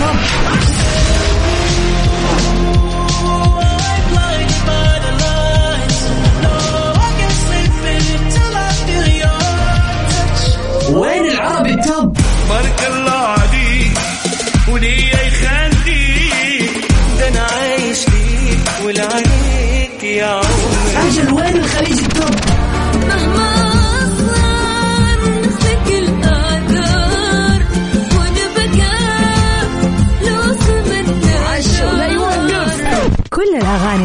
dumb.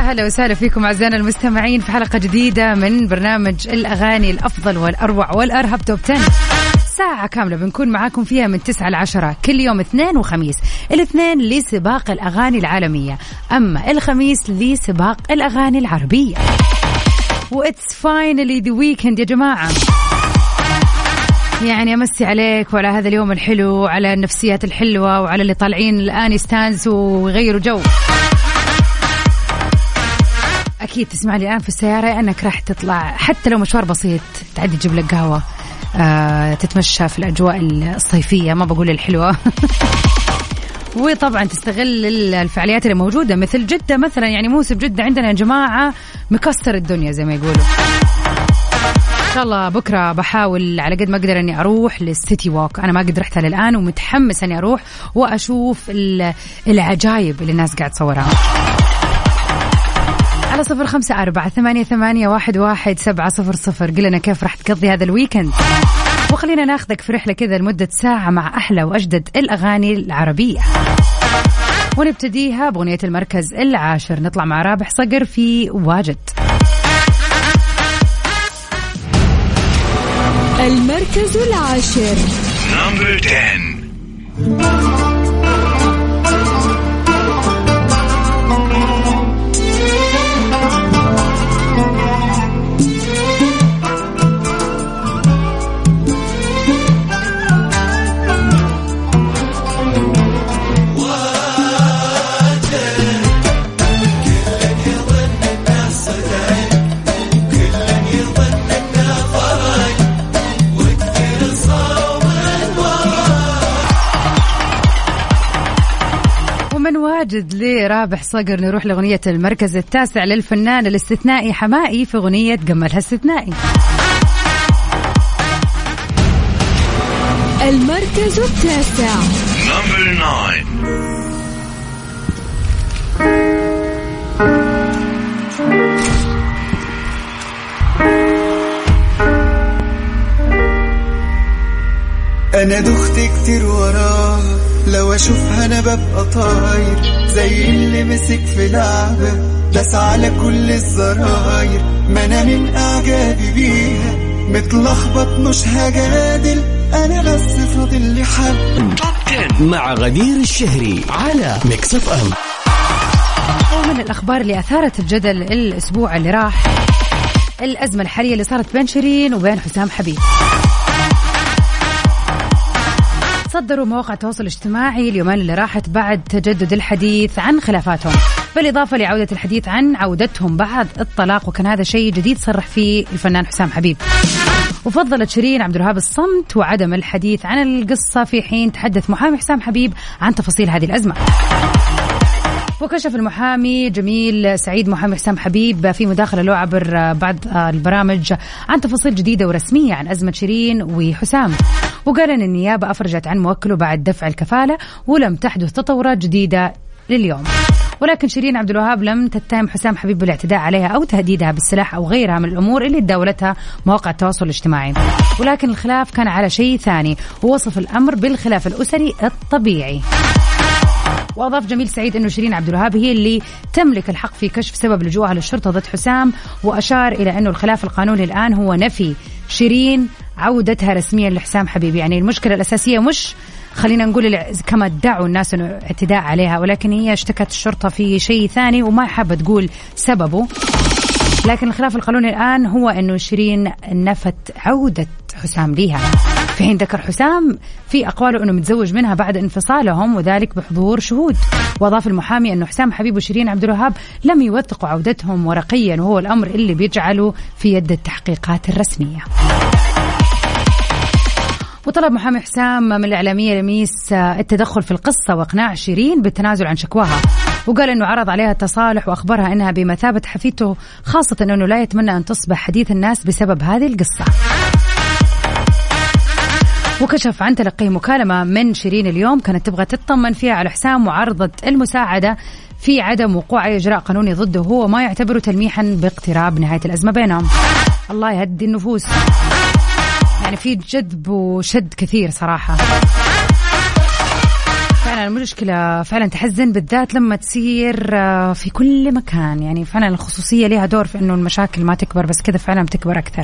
هلا وسهلا فيكم أعزائنا المستمعين في حلقة جديدة من برنامج الأغاني الأفضل والأروع والأرهب top 10 ساعة كاملة بنكون معاكم فيها من 9 ل 10 كل يوم اثنين وخميس، الاثنين لسباق الأغاني العالمية، أما الخميس لسباق الأغاني العربية. وات's finally the weekend يا جماعة. يعني أمسي عليك وعلى هذا اليوم الحلو وعلى النفسيات الحلوة وعلى اللي طالعين الآن يستانسوا ويغيروا جو. أكيد تسمع لي الآن في السيارة أنك راح تطلع حتى لو مشوار بسيط تعدي تجيب لك قهوه آه تتمشى في الأجواء الصيفية ما بقول الحلوة. وطبعا تستغل الفعاليات اللي موجودة مثل جدة مثلا يعني موسم جدة عندنا يا جماعة مكسر الدنيا زي ما يقولوا. إن شاء الله بكرة بحاول على قد ما أقدر إني أروح للسيتي ووك. أنا ما قد رحتها للان ومتحمس إني أروح وأشوف ال- العجايب اللي الناس قاعد تصورها. على صفر خمسة أربعة ثمانية, ثمانية واحد, واحد سبعة صفر صفر. قل لنا كيف راح تقضي هذا الويكند. وخلينا ناخذك في رحلة كذا لمدة ساعة مع أحلى وأجدد الأغاني العربية. ونبتديها بأغنية المركز العاشر. نطلع مع رابح صقر في واجد. المركز العاشر. نمبر 10 ومن واجد لرابح صقر نروح لأغنية المركز التاسع للفنان الاستثنائي حمائي في أغنية قملها استثنائي. المركز التاسع. نمبر 9 أنا دخت كتير وراها لو أشوفها أنا ببقى طاير زي اللي مسك في لعبة داس على كل الزراير. ما أنا من أعجابي بيها متلخبط مش هجادل أنا بس فاضل لي 10 مع غدير الشهري على ميكس اف ام ومن الأخبار اللي أثارت الجدل الأسبوع اللي راح الأزمة الحالية اللي صارت بين شيرين وبين حسام حبيب. صدروا مواقع التواصل الاجتماعي اليومين اللي راحت بعد تجدد الحديث عن خلافاتهم. بالإضافة لعودة الحديث عن عودتهم بعد الطلاق وكان هذا شيء جديد صرح فيه الفنان حسام حبيب. وفضلت شيرين عبد الوهاب الصمت وعدم الحديث عن القصة في حين تحدث محامي حسام حبيب عن تفاصيل هذه الأزمة. وكشف المحامي جميل سعيد محامي حسام حبيب في مداخلة له عبر بعض البرامج عن تفاصيل جديدة ورسمية عن أزمة شيرين وحسام. وقال أن النيابة أفرجت عن موكله بعد دفع الكفالة ولم تحدث تطورات جديدة لليوم. ولكن شيرين عبد الوهاب لم تتهم حسام حبيب بالاعتداء عليها أو تهديدها بالسلاح أو غيرها من الأمور اللي تداولتها مواقع التواصل الاجتماعي. ولكن الخلاف كان على شيء ثاني ووصف الأمر بالخلاف الأسري الطبيعي. وأضاف جميل سعيد إنه شيرين عبد الوهاب هي اللي تملك الحق في كشف سبب لجوءها للشرطة ضد حسام وأشار إلى إنه الخلاف القانوني الآن هو نفي. شيرين عودتها رسميا لحسام حبيب يعني المشكلة الأساسية مش خلينا نقول كما ادعوا الناس إنه اعتداء عليها ولكن هي اشتكت الشرطة في شيء ثاني وما حابة تقول سببه. لكن الخلاف القانوني الآن هو إنه شيرين نفت عودة حسام ليها. في حين ذكر حسام في أقواله إنه متزوج منها بعد انفصالهم وذلك بحضور شهود. وأضاف المحامي إنه حسام حبيب وشيرين عبد الوهاب لم يوثقوا عودتهم ورقيا وهو الأمر اللي بيجعله في يد التحقيقات الرسمية. وطلب محامي حسام من الإعلامية لميس التدخل في القصة وإقناع شيرين بالتنازل عن شكواها. وقال أنه عرض عليها التصالح وأخبرها أنها بمثابة حفيدته خاصة أنه لا يتمنى أن تصبح حديث الناس بسبب هذه القصة. وكشف عن تلقيه مكالمة من شيرين اليوم كانت تبغى تطمن فيها على حسام وعرضت المساعدة في عدم وقوع أي إجراء قانوني ضده هو ما يعتبره تلميحا باقتراب نهاية الأزمة بينهم. الله يهدي النفوس. يعني في جذب وشد كثير صراحة. فعلا المشكلة فعلا تحزن بالذات لما تصير آه، في كل مكان. يعني فعلا الخصوصية لها دور في إنه المشاكل ما تكبر بس كذا فعلا بتكبر أكثر.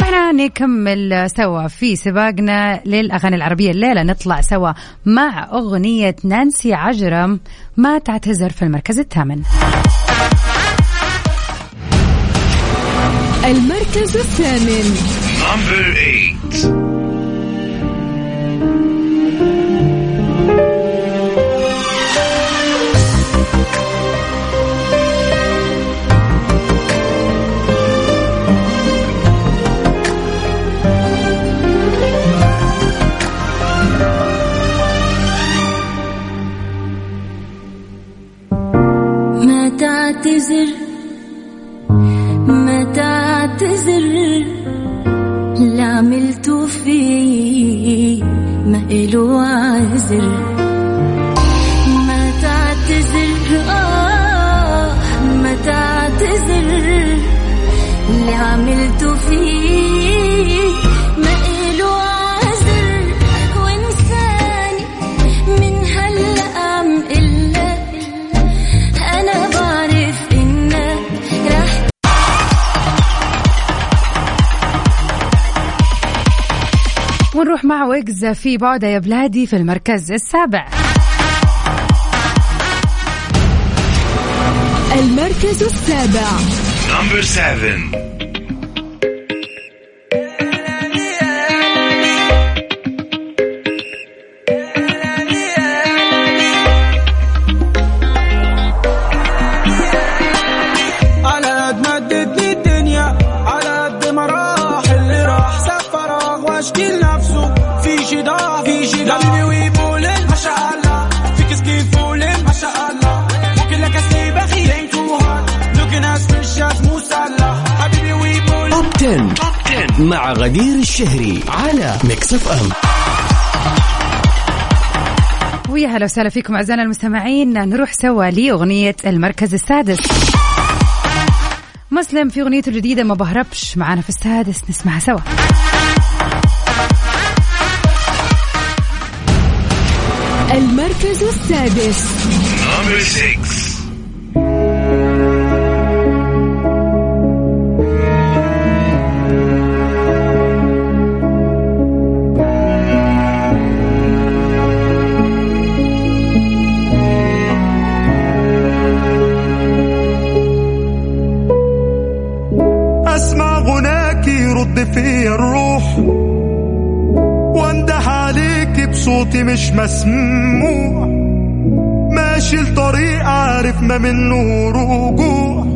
فاحنا نكمل سوا في سباقنا للأغاني العربية الليلة. نطلع سوا مع أغنية نانسي عجرم ما تعتذر في المركز الثامن. المركز الثامن. Number 8. عذر ما تعتذر آه ما تعتذر اللي عملته فيه ويجز في بعدة يا بلادي في المركز السابع المركز السابع Number 7. 10. top 10 مع غدير الشهري على ميكس اف ام ويا هلا وسهلا فيكم أعزائنا المستمعين. نروح سوا لأغنية المركز السادس. مسلم في أغنيته الجديدة ما بهربش. معانا في السادس نسمعها سوا. المركز السادس. الطريق عارف ما منه رجوع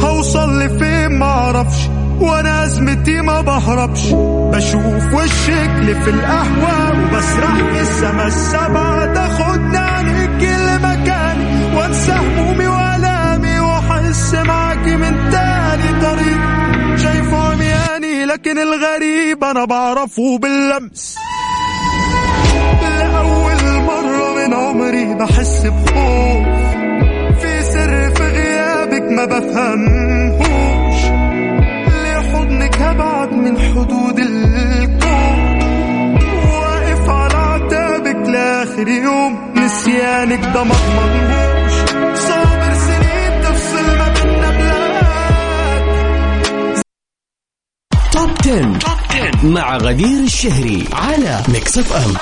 هوصل لفين معرفش وأنا أزمتي ما بهربش. بشوف وشك في القهوة وبسرح في السما السبعة تاخدني عنك كل مكاني وانسى همومي وألامي وأحس معاكي من تاني طريق. شايفه عمياني لكن الغريب أنا بعرفه باللمس. لأول بحس بخوف. في سر في غيابك ما بفهمهوش. ليه حضنك هبعد من حدود الكون. واقف على عتابك لآخر يوم. نسيانك ده ما أضمنهوش. صابر سنين تفصل ما بينا بلاد. top 10. top 10 مع غدير الشهري على ميكس اف ام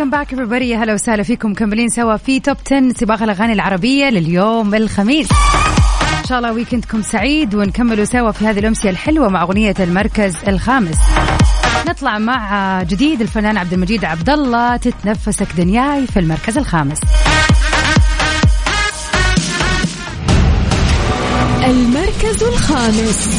welcome back everybody. يا هلا وسهلا فيكم. مكملين سوا في top 10 سباق الأغاني العربية لليوم الخميس. إن شاء الله weekend كم سعيد ونكملوا سوا في هذه الأمسية الحلوة مع أغنية المركز الخامس. نطلع مع جديد الفنان عبد المجيد عبد الله تتنفسك دنياي في المركز الخامس. المركز الخامس.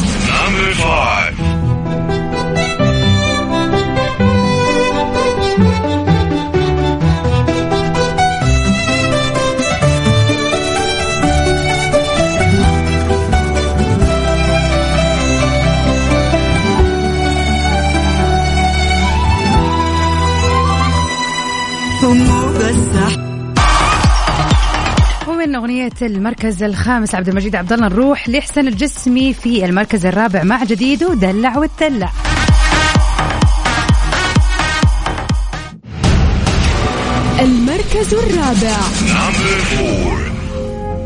المركز الخامس عبد المجيد عبد الله نروح لحسن الجسمي في المركز الرابع مع جديده دلع والدلع. المركز الرابع.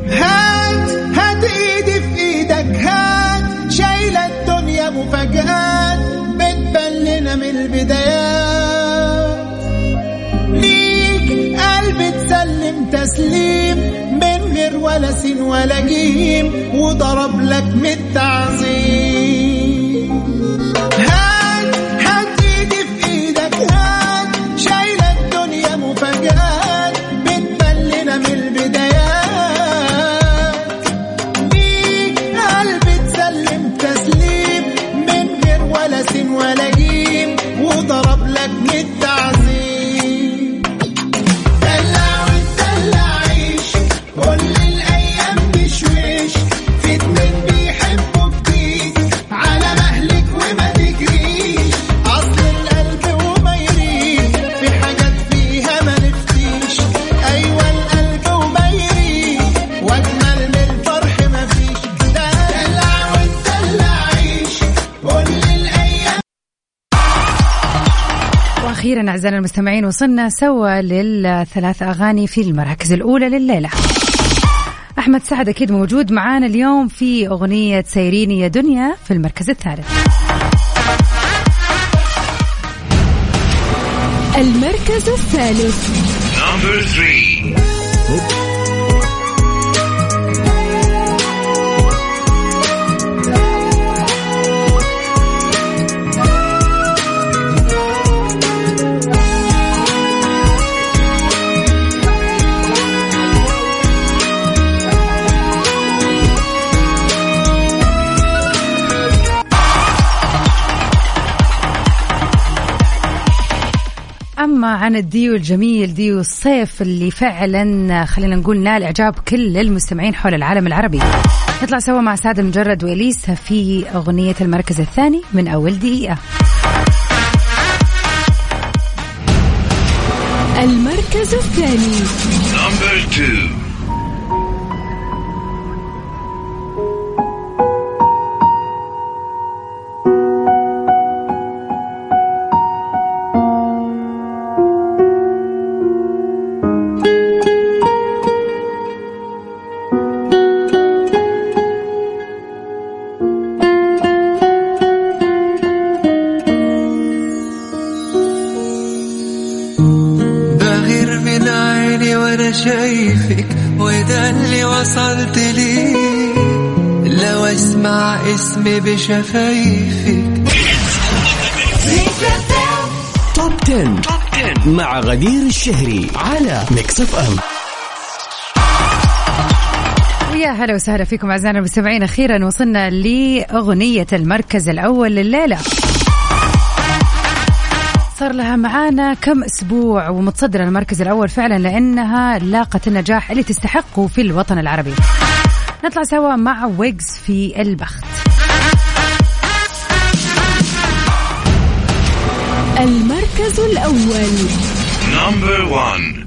هات هات إيدي في إيدك هات. شايلة الدنيا مفاجآت بتبان لنا من البدايات. تسليم من غير ولا سين ولا جيم وضرب لك من التعظيم. وأخيرا أعزائنا المستمعين وصلنا سوا للثلاث أغاني في المراكز الأولى لليلة. أحمد سعد أكيد موجود معانا اليوم في أغنية سيريني يا دنيا في المركز الثالث. المركز الثالث. عن الديو الجميل ديو الصيف اللي فعلا خلينا نقول نال إعجاب كل المستمعين حول العالم العربي. نطلع سوا مع سعد المجرد واليسا في أغنية المركز الثاني من أول دقيقة. المركز الثاني. عيني وأنا شايفك وده اللي وصلت ليه. لو اسمع اسمي بشفايفك. top 10. مع غدير الشهري على ميكس اف ام ويا هلا وسهلا فيكم أعزائنا المستمعين. أخيرا وصلنا لأغنية المركز الأول لليلة. صار لها معانا كم أسبوع ومتصدرة المركز الأول فعلا لأنها لاقت النجاح اللي تستحقه في الوطن العربي. نطلع سوا مع ويجز في البخت. المركز الأول. Number one.